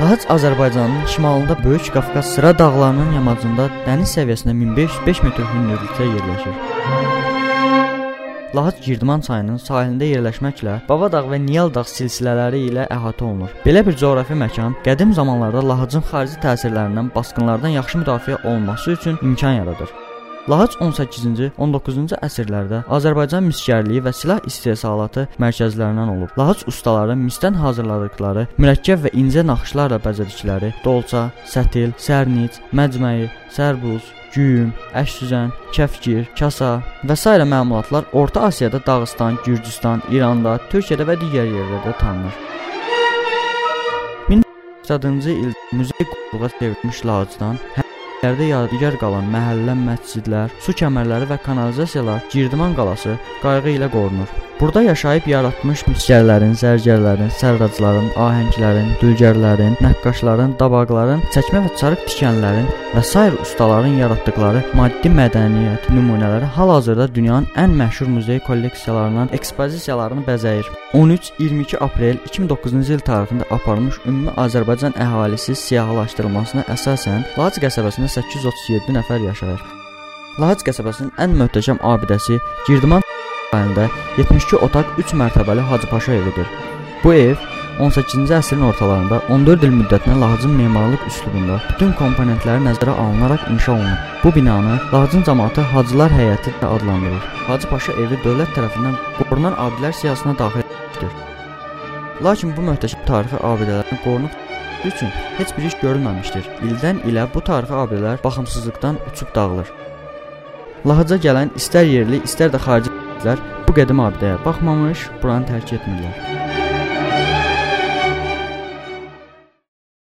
Lahaç Azərbaycanın şimalında Böyük Qafqaz sıra dağlarının yamacında dəniz səviyyəsinə 1505 metr hündürlükdə yerləşir. Lahaç Girdiman çayının sahilində yerləşməklə Bavadağ və Niyal dağ silsilələri ilə əhatə olunur. Belə bir coğrafi məkan qədim zamanlarda Lahacın xarici təsirlərindən, basqınlardan yaxşı müdafiə olunması üçün imkan yaradır. Lahaç 18-ci, 19-cu əsrlərdə Azərbaycan misgərliyi və silah istehsalatı mərkəzlərindən olub. Lahaç ustaları misdən hazırladıkları mürəkkəb və incə naxışlarla bəzədikləri dolça, sətil, sərnic, məcməyi, sərbuz, güyüm, əşsüzən, kəfkir, kasa və s. məmulatlar Orta Asiyada Dağıstan, Gürcüstan, İranda, Türkiyədə və digər yerlərdə tanınır. 1980-cı ildə muzey quruluğa çevrilmiş Lahacdan Şəhərdə yadigar qalan məhəllə məscidlər, su kəmərləri və kanalizasiyalar Girdiman qalası qayğı ilə qorunur. Burada yaşayıb yaratmış misgərlərin, zərgərlərin, sərracların, ahənglərin, dülgərlərin, nəqqaşların, dabaqların, çəkmə və çarıq tikənlərin və sair ustaların yaratdıkları maddi mədəniyyət nümunələri hal-hazırda dünyanın ən məşhur muzey kolleksiyalarından ekspozisiyalarını bəzəyir. 13-22 aprel 2009-cu il tarixində aparılmış ümumi Azərbaycan əhalisi siyahılaşdırılmasına əsasən Laç qəsəbəsində 837 nəfər yaşayır. Laç qəsəbəsinin ən möhtəşəm abidəsi Girdiman rayonunda 72 otaq 3 mərtəbəli Hacı Paşa evidir. Bu ev 18-ci əsrin ortalarında 14 il müddətinə Lahıcın memarlıq üslubunda bütün komponentləri nəzərə alınaraq inşa olunub. Bu binanı Lahıcın cəmaəti Hacılar həyəti də adlandırır. Hacı Paşa evi dövlət tərəfindən qorunan abidələr siyahısına daxil edilir. Lakin bu möhtəşəm tarixi abidələrin qorunub üçün heç bir iş görülməmişdir. İldən ilə bu tarixi abidələr baxımsızlıqdan uçub dağılır. Lahıca gələn istər yerli, istər də xarici sahiblər bu qədim abidəyə baxmamış, buranı tərk etmirlər.